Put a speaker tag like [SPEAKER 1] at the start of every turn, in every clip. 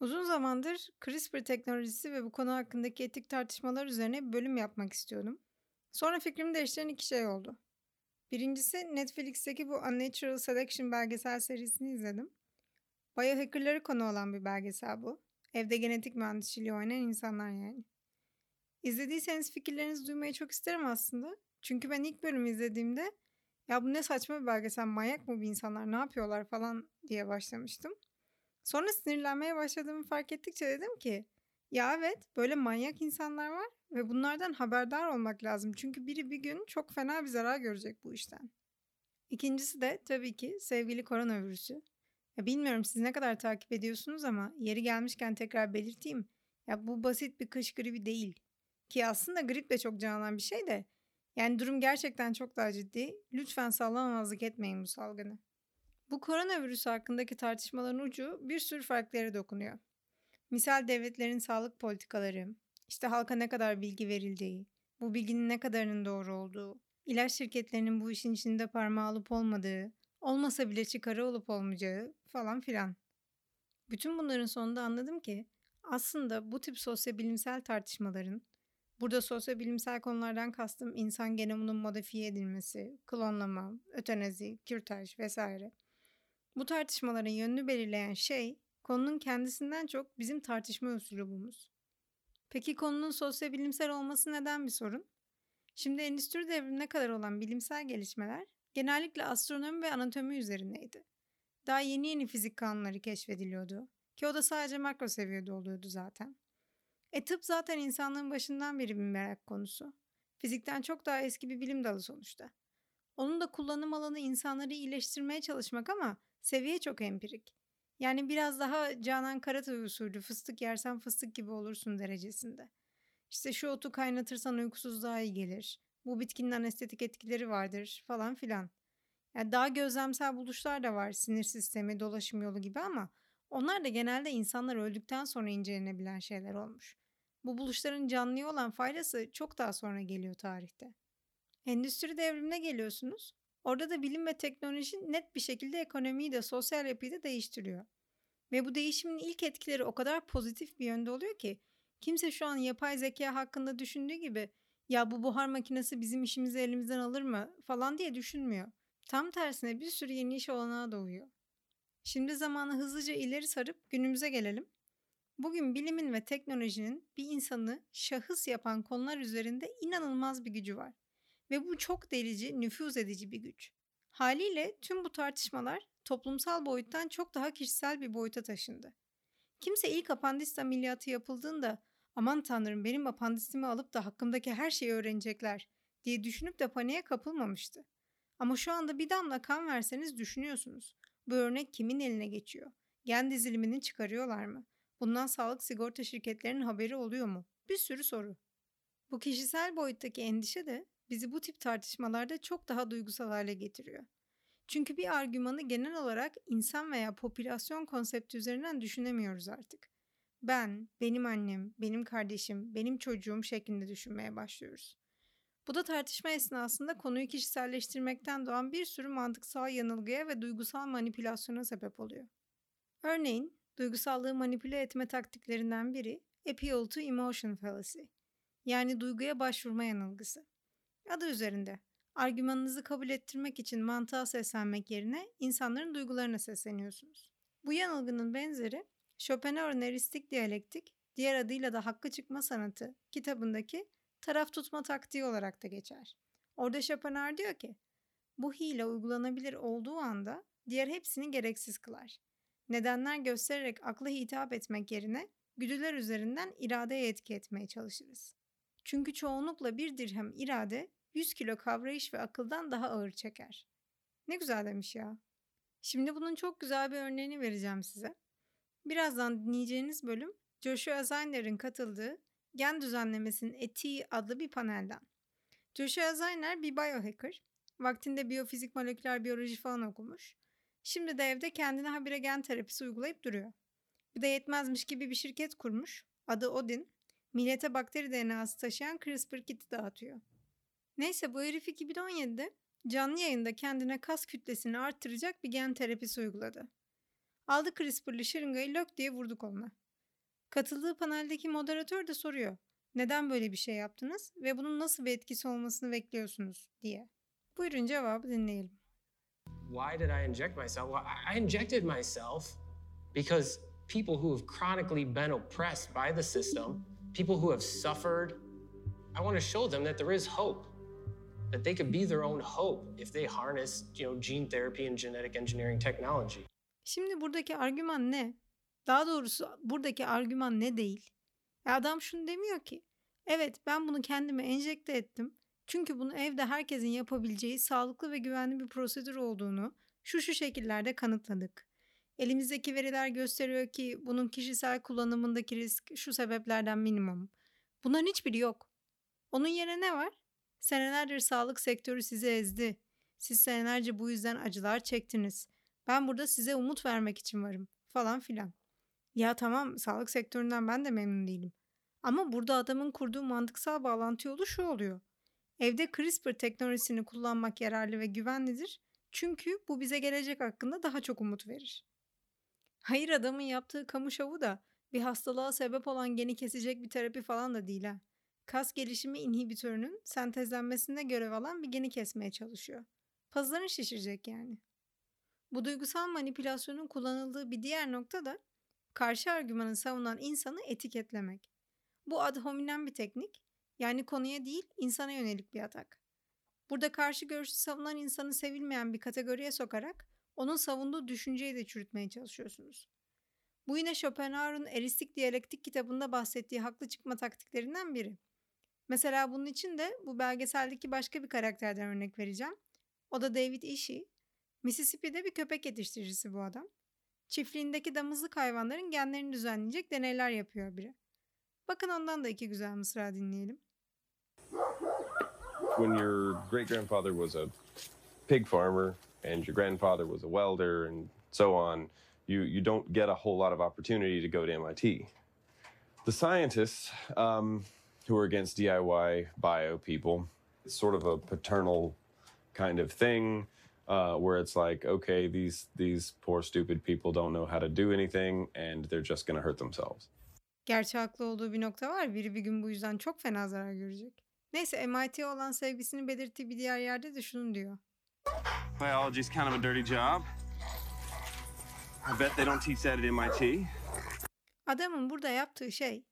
[SPEAKER 1] Uzun zamandır CRISPR teknolojisi ve bu konu hakkındaki etik tartışmalar üzerine bölüm yapmak istiyordum. Sonra fikrimi değiştiren iki şey oldu. Birincisi Netflix'teki bu Unnatural Selection belgesel serisini izledim. Biohacker'ları konu olan bir belgesel bu. Evde genetik mühendisliği oynayan insanlar yani. İzlediyseniz fikirlerinizi duymayı çok isterim aslında. Çünkü ben ilk bölümü izlediğimde ya bu ne saçma bir belgesel manyak mı bir insanlar ne yapıyorlar falan diye başlamıştım. Sonra sinirlenmeye başladığımı fark ettikçe dedim ki ya evet böyle manyak insanlar var ve bunlardan haberdar olmak lazım. Çünkü biri bir gün çok fena bir zarar görecek bu işten. İkincisi de tabii ki sevgili koronavirüsü. Ya bilmiyorum siz ne kadar takip ediyorsunuz ama yeri gelmişken tekrar belirteyim. Ya bu basit bir kış gribi değil. Ki aslında grip de çok can bir şey de. Yani durum gerçekten çok daha ciddi. Lütfen sallamamazlık etmeyin bu salgını. Bu koronavirüs hakkındaki tartışmaların ucu bir sürü farklı dokunuyor. Misal devletlerin sağlık politikaları, işte halka ne kadar bilgi verildiği, bu bilginin ne kadarının doğru olduğu, ilaç şirketlerinin bu işin içinde parmağı olup olmadığı, olmasa bile çıkarı olup olmayacağı falan filan. Bütün bunların sonunda anladım ki aslında bu tip sosyobilimsel tartışmaların, burada sosyobilimsel konulardan kastım insan genomunun modifiye edilmesi, klonlama, ötenazi, kürtaj vesaire bu tartışmaların yönünü belirleyen şey konunun kendisinden çok bizim tartışma üslubumuz. Peki konunun sosyobilimsel olması neden bir sorun? Şimdi endüstri devrimine kadar olan bilimsel gelişmeler genellikle astronomi ve anatomi üzerindeydi. Daha yeni yeni fizik kanunları keşfediliyordu ki o da sadece makro seviyede oluyordu zaten. E tıp zaten insanlığın başından beri bir merak konusu. Fizikten çok daha eski bir bilim dalı sonuçta. Onun da kullanım alanı insanları iyileştirmeye çalışmak ama Seviye çok empirik. Yani biraz daha Canan Karatay usulü fıstık yersen fıstık gibi olursun derecesinde. İşte şu otu kaynatırsan uykusuz daha iyi gelir. Bu bitkinin anestetik etkileri vardır falan filan. Yani daha gözlemsel buluşlar da var sinir sistemi, dolaşım yolu gibi ama onlar da genelde insanlar öldükten sonra incelenebilen şeyler olmuş. Bu buluşların canlıya olan faydası çok daha sonra geliyor tarihte. Endüstri devrimine geliyorsunuz. Orada da bilim ve teknoloji net bir şekilde ekonomiyi de sosyal yapıyı da değiştiriyor. Ve bu değişimin ilk etkileri o kadar pozitif bir yönde oluyor ki kimse şu an yapay zeka hakkında düşündüğü gibi ya bu buhar makinesi bizim işimizi elimizden alır mı falan diye düşünmüyor. Tam tersine bir sürü yeni iş olanağı doğuyor. Şimdi zamanı hızlıca ileri sarıp günümüze gelelim. Bugün bilimin ve teknolojinin bir insanı şahıs yapan konular üzerinde inanılmaz bir gücü var. Ve bu çok delici, nüfuz edici bir güç. Haliyle tüm bu tartışmalar toplumsal boyuttan çok daha kişisel bir boyuta taşındı. Kimse ilk apandist ameliyatı yapıldığında aman tanrım benim apandisimi alıp da hakkımdaki her şeyi öğrenecekler diye düşünüp de paniğe kapılmamıştı. Ama şu anda bir damla kan verseniz düşünüyorsunuz. Bu örnek kimin eline geçiyor? Gen dizilimini çıkarıyorlar mı? Bundan sağlık sigorta şirketlerinin haberi oluyor mu? Bir sürü soru. Bu kişisel boyuttaki endişe de bizi bu tip tartışmalarda çok daha duygusal hale getiriyor. Çünkü bir argümanı genel olarak insan veya popülasyon konsepti üzerinden düşünemiyoruz artık. Ben, benim annem, benim kardeşim, benim çocuğum şeklinde düşünmeye başlıyoruz. Bu da tartışma esnasında konuyu kişiselleştirmekten doğan bir sürü mantıksal yanılgıya ve duygusal manipülasyona sebep oluyor. Örneğin, duygusallığı manipüle etme taktiklerinden biri appeal to emotion fallacy, yani duyguya başvurma yanılgısı. Adı üzerinde. Argümanınızı kabul ettirmek için mantığa seslenmek yerine insanların duygularına sesleniyorsunuz. Bu yanılgının benzeri Schopenhauer'ın eristik diyalektik, diğer adıyla da hakkı çıkma sanatı kitabındaki taraf tutma taktiği olarak da geçer. Orada Schopenhauer diyor ki, bu hile uygulanabilir olduğu anda diğer hepsini gereksiz kılar. Nedenler göstererek akla hitap etmek yerine güdüler üzerinden iradeye etki etmeye çalışırız. Çünkü çoğunlukla bir dirhem irade 100 kilo kavrayış ve akıldan daha ağır çeker. Ne güzel demiş ya. Şimdi bunun çok güzel bir örneğini vereceğim size. Birazdan dinleyeceğiniz bölüm Joshua Zayner'in katıldığı Gen Düzenlemesinin Etiği adlı bir panelden. Joshua Zayner bir biohacker. Vaktinde biyofizik moleküler biyoloji falan okumuş. Şimdi de evde kendine habire gen terapisi uygulayıp duruyor. Bir de yetmezmiş gibi bir şirket kurmuş. Adı Odin. Millete bakteri DNA'sı taşıyan CRISPR kiti dağıtıyor. Neyse bu herif 2017'de canlı yayında kendine kas kütlesini arttıracak bir gen terapisi uyguladı. Aldı CRISPR'lı şırıngayı lök diye vurdu koluna. Katıldığı paneldeki moderatör de soruyor. Neden böyle bir şey yaptınız ve bunun nasıl bir etkisi olmasını bekliyorsunuz diye. Buyurun cevabı dinleyelim.
[SPEAKER 2] Why did I inject myself? Well, I injected myself because people who have chronically been oppressed by the system, people who have suffered, I want to show them that there is hope. That they could be their own hope if they harness, you know, gene therapy and genetic engineering technology.
[SPEAKER 1] Şimdi buradaki argüman ne? Daha doğrusu buradaki argüman ne değil? E adam şunu demiyor ki. Evet ben bunu kendime enjekte ettim. Çünkü bunu evde herkesin yapabileceği sağlıklı ve güvenli bir prosedür olduğunu şu şu şekillerde kanıtladık. Elimizdeki veriler gösteriyor ki bunun kişisel kullanımındaki risk şu sebeplerden minimum. Bunların hiçbiri yok. Onun yerine ne var? Senelerdir sağlık sektörü sizi ezdi. Siz senelerce bu yüzden acılar çektiniz. Ben burada size umut vermek için varım falan filan. Ya tamam sağlık sektöründen ben de memnun değilim. Ama burada adamın kurduğu mantıksal bağlantı yolu şu oluyor. Evde CRISPR teknolojisini kullanmak yararlı ve güvenlidir. Çünkü bu bize gelecek hakkında daha çok umut verir. Hayır adamın yaptığı kamu şovu da bir hastalığa sebep olan geni kesecek bir terapi falan da değil ha. Kas gelişimi inhibitörünün sentezlenmesinde görev alan bir geni kesmeye çalışıyor. Pazarını şişirecek yani. Bu duygusal manipülasyonun kullanıldığı bir diğer nokta da karşı argümanı savunan insanı etiketlemek. Bu ad hominem bir teknik, yani konuya değil insana yönelik bir atak. Burada karşı görüşü savunan insanı sevilmeyen bir kategoriye sokarak onun savunduğu düşünceyi de çürütmeye çalışıyorsunuz. Bu yine Schopenhauer'un Eristik Diyalektik kitabında bahsettiği haklı çıkma taktiklerinden biri. Mesela bunun için de bu belgeseldeki başka bir karakterden örnek vereceğim. O da David Ishii. Mississippi'de bir köpek yetiştiricisi bu adam. Çiftliğindeki damızlık hayvanların genlerini düzenleyecek deneyler yapıyor biri. Bakın ondan da iki güzel mısra dinleyelim.
[SPEAKER 3] When your great grandfather was a pig farmer and your grandfather was a welder and so on, you, you don't get a whole lot of opportunity to go to MIT. The scientists um, who are against DIY bio people, it's sort of a paternal kind of thing. uh, where it's like, okay, these these poor stupid people don't know how to do anything, and they're just going to hurt themselves.
[SPEAKER 1] Gerçi haklı olduğu bir nokta var. Biri bir gün bu yüzden çok fena zarar görecek. Neyse MIT'ye olan sevgisini belirttiği bir diğer yerde de şunu diyor.
[SPEAKER 4] Biology's kind of a dirty job. I bet they don't teach that at MIT.
[SPEAKER 1] Adamın burada yaptığı şey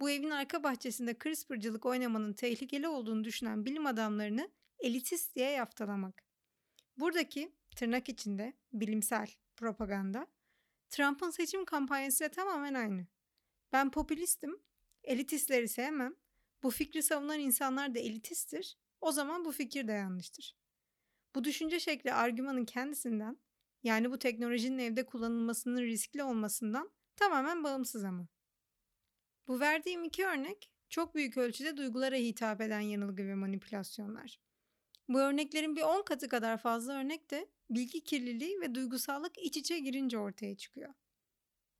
[SPEAKER 1] bu evin arka bahçesinde CRISPR'cılık oynamanın tehlikeli olduğunu düşünen bilim adamlarını elitist diye yaftalamak. Buradaki tırnak içinde bilimsel propaganda Trump'ın seçim kampanyasıyla tamamen aynı. Ben popülistim, elitistleri sevmem, bu fikri savunan insanlar da elitisttir, o zaman bu fikir de yanlıştır. Bu düşünce şekli argümanın kendisinden, yani bu teknolojinin evde kullanılmasının riskli olmasından tamamen bağımsız ama. Bu verdiğim iki örnek çok büyük ölçüde duygulara hitap eden yanılgı ve manipülasyonlar. Bu örneklerin bir 10 katı kadar fazla örnek de bilgi kirliliği ve duygusallık iç içe girince ortaya çıkıyor.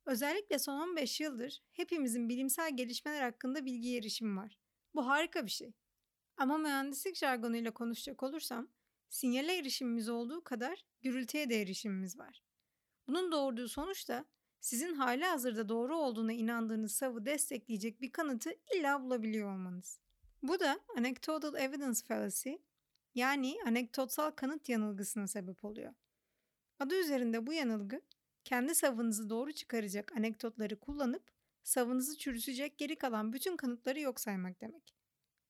[SPEAKER 1] Özellikle son 15 yıldır hepimizin bilimsel gelişmeler hakkında bilgi erişimi var. Bu harika bir şey. Ama mühendislik jargonuyla konuşacak olursam, sinyale erişimimiz olduğu kadar gürültüye de erişimimiz var. Bunun doğurduğu sonuç da sizin hali hazırda doğru olduğuna inandığınız savı destekleyecek bir kanıtı illa bulabiliyor olmanız. Bu da anecdotal evidence fallacy yani anekdotsal kanıt yanılgısına sebep oluyor. Adı üzerinde bu yanılgı, kendi savınızı doğru çıkaracak anekdotları kullanıp savınızı çürütecek geri kalan bütün kanıtları yok saymak demek.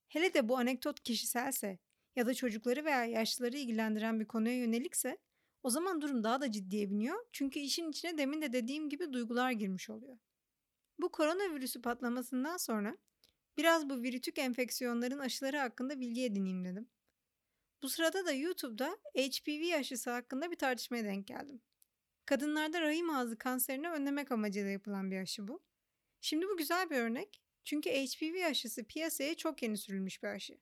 [SPEAKER 1] Hele de bu anekdot kişiselse ya da çocukları veya yaşlıları ilgilendiren bir konuya yönelikse o zaman durum daha da ciddiye biniyor çünkü işin içine demin de dediğim gibi duygular girmiş oluyor. Bu koronavirüsü patlamasından sonra biraz bu virütük enfeksiyonların aşıları hakkında bilgi edineyim dedim. Bu sırada da YouTube'da HPV aşısı hakkında bir tartışmaya denk geldim. Kadınlarda rahim ağzı kanserini önlemek amacıyla yapılan bir aşı bu. Şimdi bu güzel bir örnek. Çünkü HPV aşısı piyasaya çok yeni sürülmüş bir aşı.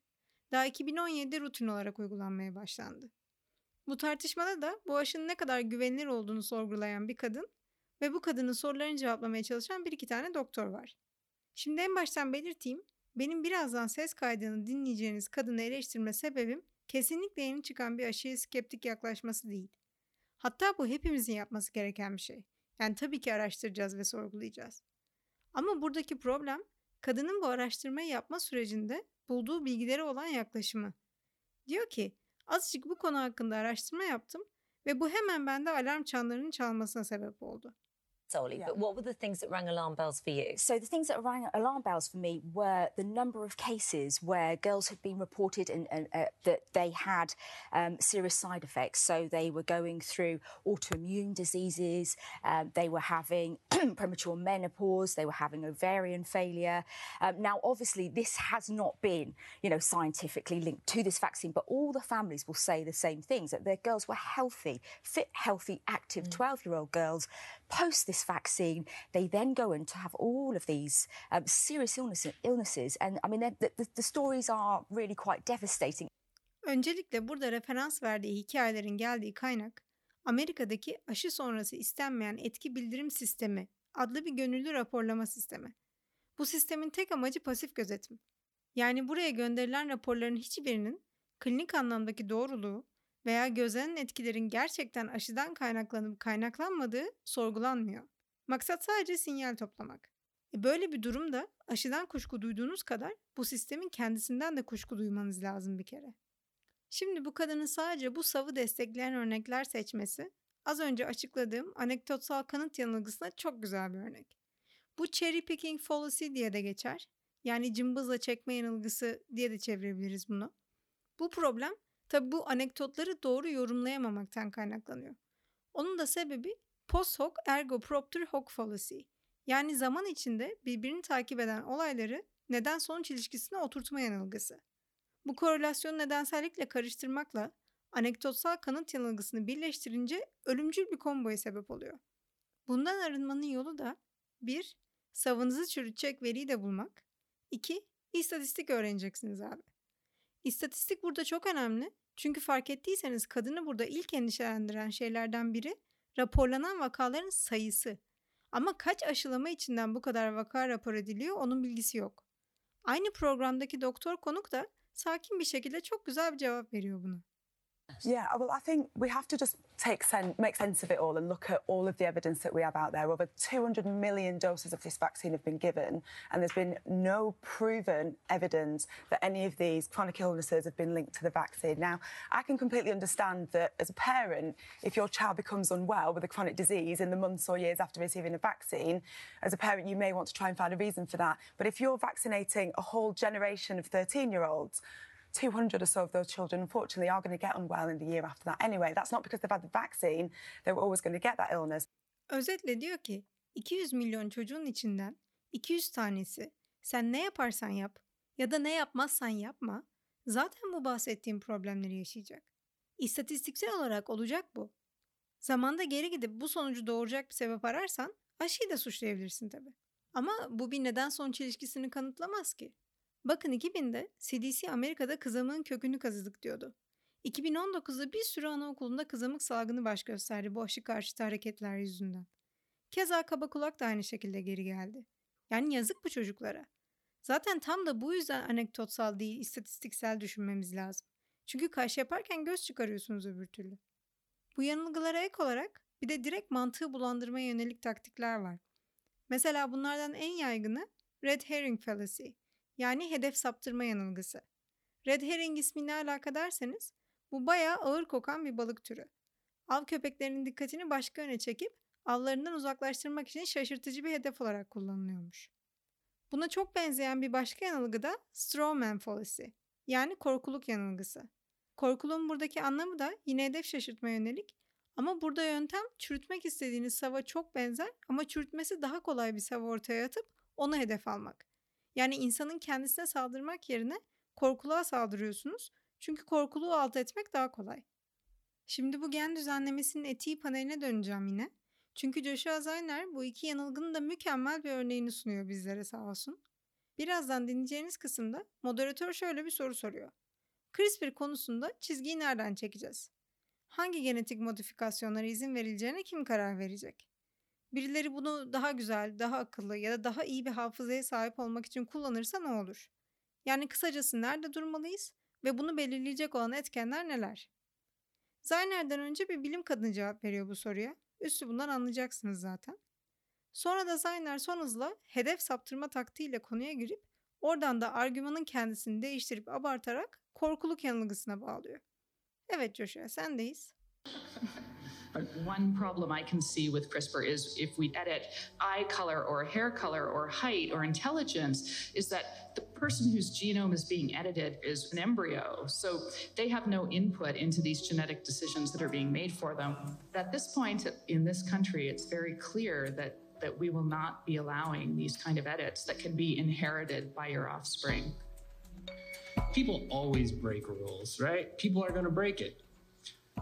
[SPEAKER 1] Daha 2017'de rutin olarak uygulanmaya başlandı. Bu tartışmada da bu aşının ne kadar güvenilir olduğunu sorgulayan bir kadın ve bu kadının sorularını cevaplamaya çalışan bir iki tane doktor var. Şimdi en baştan belirteyim, benim birazdan ses kaydını dinleyeceğiniz kadını eleştirme sebebim kesinlikle yeni çıkan bir aşıya skeptik yaklaşması değil. Hatta bu hepimizin yapması gereken bir şey. Yani tabii ki araştıracağız ve sorgulayacağız. Ama buradaki problem kadının bu araştırmayı yapma sürecinde bulduğu bilgilere olan yaklaşımı. Diyor ki azıcık bu konu hakkında araştırma yaptım ve bu hemen bende alarm çanlarının çalmasına sebep oldu.
[SPEAKER 5] Solely,
[SPEAKER 6] Yeah.
[SPEAKER 5] but what were the things that rang alarm bells for you?
[SPEAKER 6] So the things that rang alarm bells for me were the number of cases where girls had been reported and, and uh, that they had um, serious side effects. So they were going through autoimmune diseases, um, they were having premature menopause, they were having ovarian failure. Um, now, obviously, this has not been, you know, scientifically linked to this vaccine, but all the families will say the same things that their girls were healthy, fit, healthy, active 12-year-old girls post this vaccine, they then go on to have all of these um, serious illness, illnesses. And I mean, the, the, the stories are really quite devastating.
[SPEAKER 1] Öncelikle burada referans verdiği hikayelerin geldiği kaynak Amerika'daki aşı sonrası istenmeyen etki bildirim sistemi adlı bir gönüllü raporlama sistemi. Bu sistemin tek amacı pasif gözetim. Yani buraya gönderilen raporların hiçbirinin klinik anlamdaki doğruluğu veya gözlenen etkilerin gerçekten aşıdan kaynaklanıp kaynaklanmadığı sorgulanmıyor. Maksat sadece sinyal toplamak. E böyle bir durumda aşıdan kuşku duyduğunuz kadar bu sistemin kendisinden de kuşku duymanız lazım bir kere. Şimdi bu kadının sadece bu savı destekleyen örnekler seçmesi az önce açıkladığım anekdotsal kanıt yanılgısına çok güzel bir örnek. Bu cherry picking fallacy diye de geçer. Yani cımbızla çekme yanılgısı diye de çevirebiliriz bunu. Bu problem tabi bu anekdotları doğru yorumlayamamaktan kaynaklanıyor. Onun da sebebi post hoc ergo propter hoc fallacy. Yani zaman içinde birbirini takip eden olayları neden sonuç ilişkisine oturtma yanılgısı. Bu korelasyonu nedensellikle karıştırmakla anekdotsal kanıt yanılgısını birleştirince ölümcül bir komboya sebep oluyor. Bundan arınmanın yolu da 1. Savınızı çürütecek veriyi de bulmak. 2. istatistik öğreneceksiniz abi. İstatistik burada çok önemli. Çünkü fark ettiyseniz kadını burada ilk endişelendiren şeylerden biri raporlanan vakaların sayısı. Ama kaç aşılama içinden bu kadar vaka rapor ediliyor onun bilgisi yok. Aynı programdaki doktor konuk da sakin bir şekilde çok güzel bir cevap veriyor buna.
[SPEAKER 7] Yeah, well, I think we have to just take sen- make sense of it all and look at all of the evidence that we have out there. Over 200 million doses of this vaccine have been given, and there's been no proven evidence that any of these chronic illnesses have been linked to the vaccine. Now, I can completely understand that as a parent, if your child becomes unwell with a chronic disease in the months or years after receiving a vaccine, as a parent, you may want to try and find a reason for that. But if you're vaccinating a whole generation of 13 year olds, 200 or so of those children, unfortunately, are going to get unwell in the year after that anyway. That's not because they've had the vaccine, they were always going to get that illness.
[SPEAKER 1] Özetle diyor ki 200 milyon çocuğun içinden 200 tanesi sen ne yaparsan yap ya da ne yapmazsan yapma zaten bu bahsettiğim problemleri yaşayacak. İstatistiksel olarak olacak bu. Zamanda geri gidip bu sonucu doğuracak bir sebep ararsan aşıyı da suçlayabilirsin tabii. Ama bu bir neden sonuç ilişkisini kanıtlamaz ki. Bakın 2000'de CDC Amerika'da kızamığın kökünü kazıdık diyordu. 2019'da bir sürü anaokulunda kızamık salgını baş gösterdi bu aşı karşıtı hareketler yüzünden. Keza kaba kulak da aynı şekilde geri geldi. Yani yazık bu çocuklara. Zaten tam da bu yüzden anekdotsal değil, istatistiksel düşünmemiz lazım. Çünkü karşı yaparken göz çıkarıyorsunuz öbür türlü. Bu yanılgılara ek olarak bir de direkt mantığı bulandırmaya yönelik taktikler var. Mesela bunlardan en yaygını red herring fallacy yani hedef saptırma yanılgısı. Red herring ismi ne alaka bu bayağı ağır kokan bir balık türü. Av köpeklerinin dikkatini başka yöne çekip avlarından uzaklaştırmak için şaşırtıcı bir hedef olarak kullanılıyormuş. Buna çok benzeyen bir başka yanılgı da strawman fallacy yani korkuluk yanılgısı. Korkuluğun buradaki anlamı da yine hedef şaşırtma yönelik ama burada yöntem çürütmek istediğiniz sava çok benzer ama çürütmesi daha kolay bir sava ortaya atıp onu hedef almak. Yani insanın kendisine saldırmak yerine korkuluğa saldırıyorsunuz. Çünkü korkuluğu alt etmek daha kolay. Şimdi bu gen düzenlemesinin etiği paneline döneceğim yine. Çünkü Joshua Zayner bu iki yanılgının da mükemmel bir örneğini sunuyor bizlere sağ olsun. Birazdan dinleyeceğiniz kısımda moderatör şöyle bir soru soruyor. CRISPR konusunda çizgiyi nereden çekeceğiz? Hangi genetik modifikasyonlara izin verileceğine kim karar verecek? Birileri bunu daha güzel, daha akıllı ya da daha iyi bir hafızaya sahip olmak için kullanırsa ne olur? Yani kısacası nerede durmalıyız ve bunu belirleyecek olan etkenler neler? Zayner'den önce bir bilim kadını cevap veriyor bu soruya. Üstü bundan anlayacaksınız zaten. Sonra designer son hızla hedef saptırma taktiğiyle konuya girip oradan da argümanın kendisini değiştirip abartarak korkuluk yanılgısına bağlıyor. Evet Joshua sendeyiz.
[SPEAKER 8] But one problem I can see with CRISPR is if we edit eye color or hair color or height or intelligence, is that the person whose genome is being edited is an embryo. So they have no input into these genetic decisions that are being made for them. At this point in this country, it's very clear that that we will not be allowing these kind of edits that can be inherited by your offspring.
[SPEAKER 2] People always break rules, right? People are going to break it.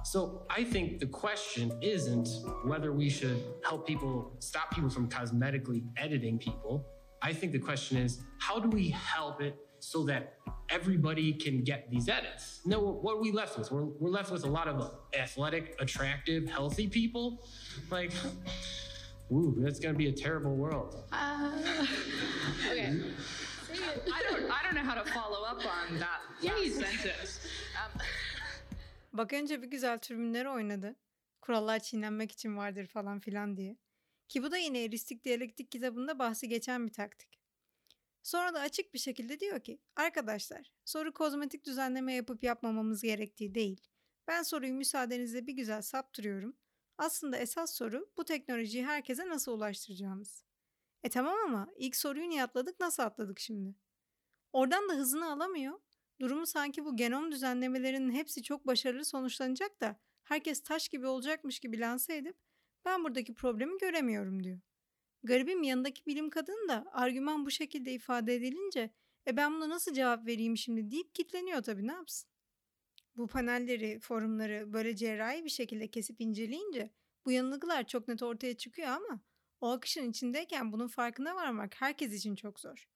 [SPEAKER 2] So I think the question isn't whether we should help people stop people from cosmetically editing people. I think the question is how do we help it so that everybody can get these edits? No, what are we left with? We're, we're left with a lot of athletic, attractive, healthy people. Like, ooh, that's gonna be a terrible world.
[SPEAKER 8] Uh, okay. I don't. I don't know how to follow up on that, that sentence.
[SPEAKER 1] Bak önce bir güzel türbinleri oynadı. Kurallar çiğnenmek için vardır falan filan diye. Ki bu da yine eristik diyalektik kitabında bahsi geçen bir taktik. Sonra da açık bir şekilde diyor ki arkadaşlar soru kozmetik düzenleme yapıp yapmamamız gerektiği değil. Ben soruyu müsaadenizle bir güzel saptırıyorum. Aslında esas soru bu teknolojiyi herkese nasıl ulaştıracağımız. E tamam ama ilk soruyu niye atladık nasıl atladık şimdi? Oradan da hızını alamıyor. Durumu sanki bu genom düzenlemelerinin hepsi çok başarılı sonuçlanacak da herkes taş gibi olacakmış gibi lanse edip ben buradaki problemi göremiyorum diyor. Garibim yanındaki bilim kadını da argüman bu şekilde ifade edilince e ben buna nasıl cevap vereyim şimdi deyip kitleniyor tabii ne yapsın? Bu panelleri, forumları böyle cerrahi bir şekilde kesip inceleyince bu yanılgılar çok net ortaya çıkıyor ama o akışın içindeyken bunun farkına varmak herkes için çok zor.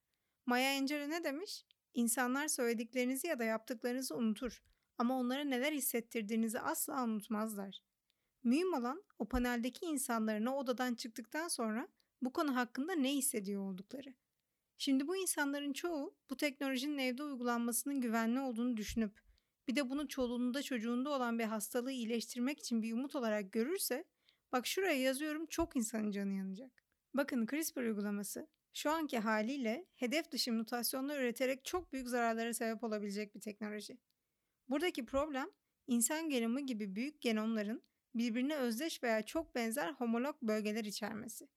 [SPEAKER 1] Maya Angelou ne demiş? İnsanlar söylediklerinizi ya da yaptıklarınızı unutur ama onlara neler hissettirdiğinizi asla unutmazlar. Mühim olan o paneldeki insanların o odadan çıktıktan sonra bu konu hakkında ne hissediyor oldukları. Şimdi bu insanların çoğu bu teknolojinin evde uygulanmasının güvenli olduğunu düşünüp bir de bunu çoluğunda çocuğunda olan bir hastalığı iyileştirmek için bir umut olarak görürse bak şuraya yazıyorum çok insanın canı yanacak. Bakın CRISPR uygulaması şu anki haliyle hedef dışı mutasyonlar üreterek çok büyük zararlara sebep olabilecek bir teknoloji. Buradaki problem insan genomu gibi büyük genomların birbirine özdeş veya çok benzer homolog bölgeler içermesi.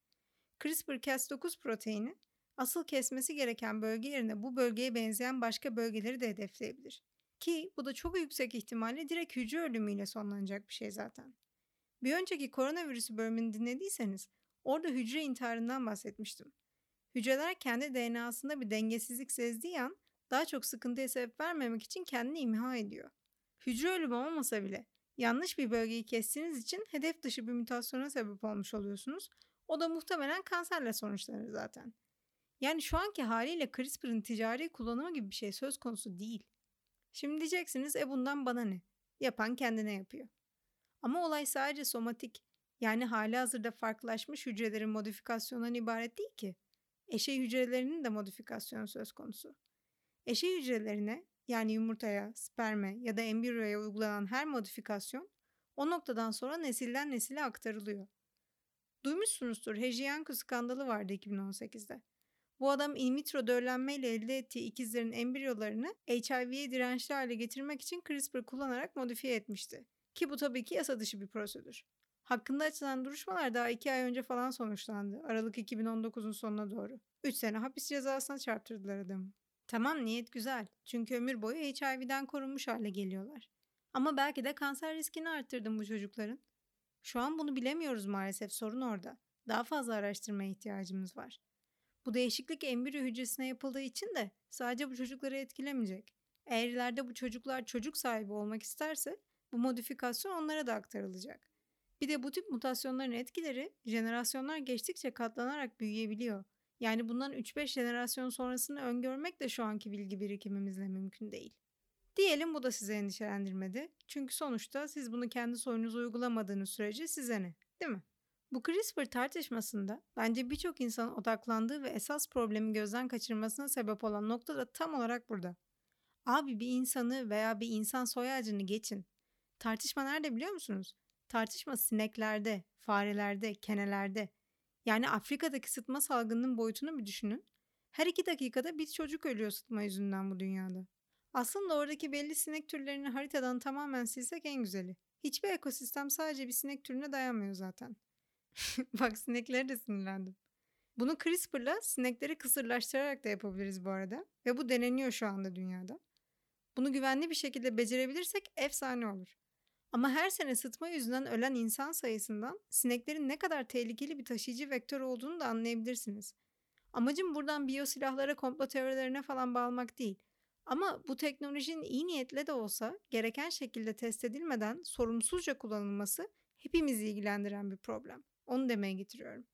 [SPEAKER 1] CRISPR-Cas9 proteini asıl kesmesi gereken bölge yerine bu bölgeye benzeyen başka bölgeleri de hedefleyebilir. Ki bu da çok yüksek ihtimalle direkt hücre ölümüyle sonlanacak bir şey zaten. Bir önceki koronavirüsü bölümünü dinlediyseniz orada hücre intiharından bahsetmiştim. Hücreler kendi DNA'sında bir dengesizlik sezdiği an daha çok sıkıntıya sebep vermemek için kendini imha ediyor. Hücre ölümü olmasa bile yanlış bir bölgeyi kestiğiniz için hedef dışı bir mutasyona sebep olmuş oluyorsunuz. O da muhtemelen kanserle sonuçlanır zaten. Yani şu anki haliyle CRISPR'ın ticari kullanımı gibi bir şey söz konusu değil. Şimdi diyeceksiniz e bundan bana ne? Yapan kendine yapıyor. Ama olay sadece somatik yani hali hazırda farklılaşmış hücrelerin modifikasyonundan ibaret değil ki. Eşey hücrelerinin de modifikasyonu söz konusu. Eşey hücrelerine yani yumurtaya, sperme ya da embriyoya uygulanan her modifikasyon o noktadan sonra nesilden nesile aktarılıyor. Duymuşsunuzdur Hejiyanku skandalı vardı 2018'de. Bu adam in vitro döllenmeyle elde ettiği ikizlerin embriyolarını HIV'ye dirençli hale getirmek için CRISPR kullanarak modifiye etmişti. Ki bu tabii ki yasa dışı bir prosedür. Hakkında açılan duruşmalar daha iki ay önce falan sonuçlandı. Aralık 2019'un sonuna doğru. 3 sene hapis cezasına çarptırdılar adamı. Tamam niyet güzel. Çünkü ömür boyu HIV'den korunmuş hale geliyorlar. Ama belki de kanser riskini arttırdım bu çocukların. Şu an bunu bilemiyoruz maalesef sorun orada. Daha fazla araştırmaya ihtiyacımız var. Bu değişiklik embriyo hücresine yapıldığı için de sadece bu çocukları etkilemeyecek. Eğer ileride bu çocuklar çocuk sahibi olmak isterse bu modifikasyon onlara da aktarılacak. Bir de bu tip mutasyonların etkileri jenerasyonlar geçtikçe katlanarak büyüyebiliyor. Yani bundan 3-5 jenerasyon sonrasını öngörmek de şu anki bilgi birikimimizle mümkün değil. Diyelim bu da sizi endişelendirmedi. Çünkü sonuçta siz bunu kendi soyunuza uygulamadığınız sürece size ne? Değil mi? Bu CRISPR tartışmasında bence birçok insanın odaklandığı ve esas problemi gözden kaçırmasına sebep olan nokta da tam olarak burada. Abi bir insanı veya bir insan soy ağacını geçin. Tartışma nerede biliyor musunuz? Tartışma sineklerde, farelerde, kenelerde. Yani Afrika'daki sıtma salgınının boyutunu bir düşünün. Her iki dakikada bir çocuk ölüyor sıtma yüzünden bu dünyada. Aslında oradaki belli sinek türlerini haritadan tamamen silsek en güzeli. Hiçbir ekosistem sadece bir sinek türüne dayanmıyor zaten. Bak sineklere de sinirlendim. Bunu CRISPR'la sinekleri kısırlaştırarak da yapabiliriz bu arada. Ve bu deneniyor şu anda dünyada. Bunu güvenli bir şekilde becerebilirsek efsane olur. Ama her sene sıtma yüzünden ölen insan sayısından sineklerin ne kadar tehlikeli bir taşıyıcı vektör olduğunu da anlayabilirsiniz. Amacım buradan biyosilahlara, komplo teorilerine falan bağlamak değil. Ama bu teknolojinin iyi niyetle de olsa gereken şekilde test edilmeden sorumsuzca kullanılması hepimizi ilgilendiren bir problem. Onu demeye getiriyorum.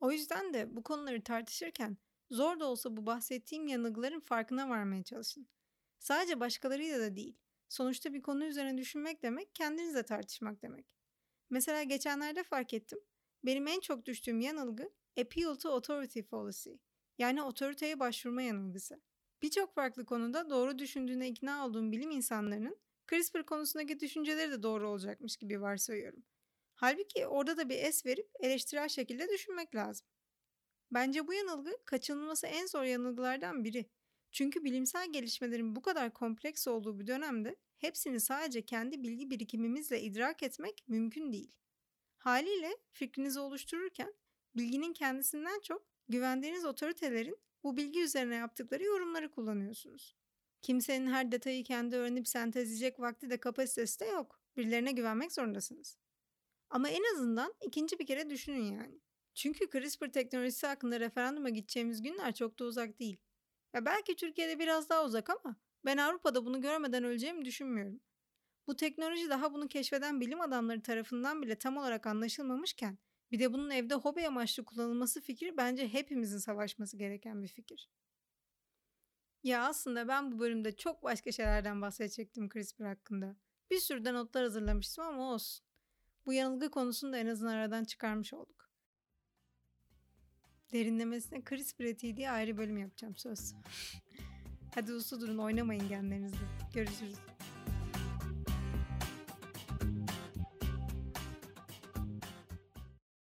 [SPEAKER 1] O yüzden de bu konuları tartışırken zor da olsa bu bahsettiğim yanılgıların farkına varmaya çalışın. Sadece başkalarıyla da değil. Sonuçta bir konu üzerine düşünmek demek kendinizle tartışmak demek. Mesela geçenlerde fark ettim. Benim en çok düştüğüm yanılgı appeal to authority fallacy. Yani otoriteye başvurma yanılgısı. Birçok farklı konuda doğru düşündüğüne ikna olduğum bilim insanlarının CRISPR konusundaki düşünceleri de doğru olacakmış gibi varsayıyorum. Halbuki orada da bir es verip eleştirel şekilde düşünmek lazım. Bence bu yanılgı kaçınılması en zor yanılgılardan biri. Çünkü bilimsel gelişmelerin bu kadar kompleks olduğu bir dönemde hepsini sadece kendi bilgi birikimimizle idrak etmek mümkün değil. Haliyle fikrinizi oluştururken bilginin kendisinden çok güvendiğiniz otoritelerin bu bilgi üzerine yaptıkları yorumları kullanıyorsunuz. Kimsenin her detayı kendi öğrenip sentezleyecek vakti de kapasitesi de yok. Birilerine güvenmek zorundasınız. Ama en azından ikinci bir kere düşünün yani. Çünkü CRISPR teknolojisi hakkında referanduma gideceğimiz günler çok da uzak değil. Ya belki Türkiye'de biraz daha uzak ama ben Avrupa'da bunu görmeden öleceğimi düşünmüyorum. Bu teknoloji daha bunu keşfeden bilim adamları tarafından bile tam olarak anlaşılmamışken bir de bunun evde hobi amaçlı kullanılması fikri bence hepimizin savaşması gereken bir fikir. Ya aslında ben bu bölümde çok başka şeylerden bahsedecektim CRISPR hakkında. Bir sürü de notlar hazırlamıştım ama olsun. Bu yanılgı konusunu da en azından aradan çıkarmış olduk. Derinlemesine CRISPR etiği diye ayrı bölüm yapacağım söz. Hadi uslu durun oynamayın genlerinizle. Görüşürüz.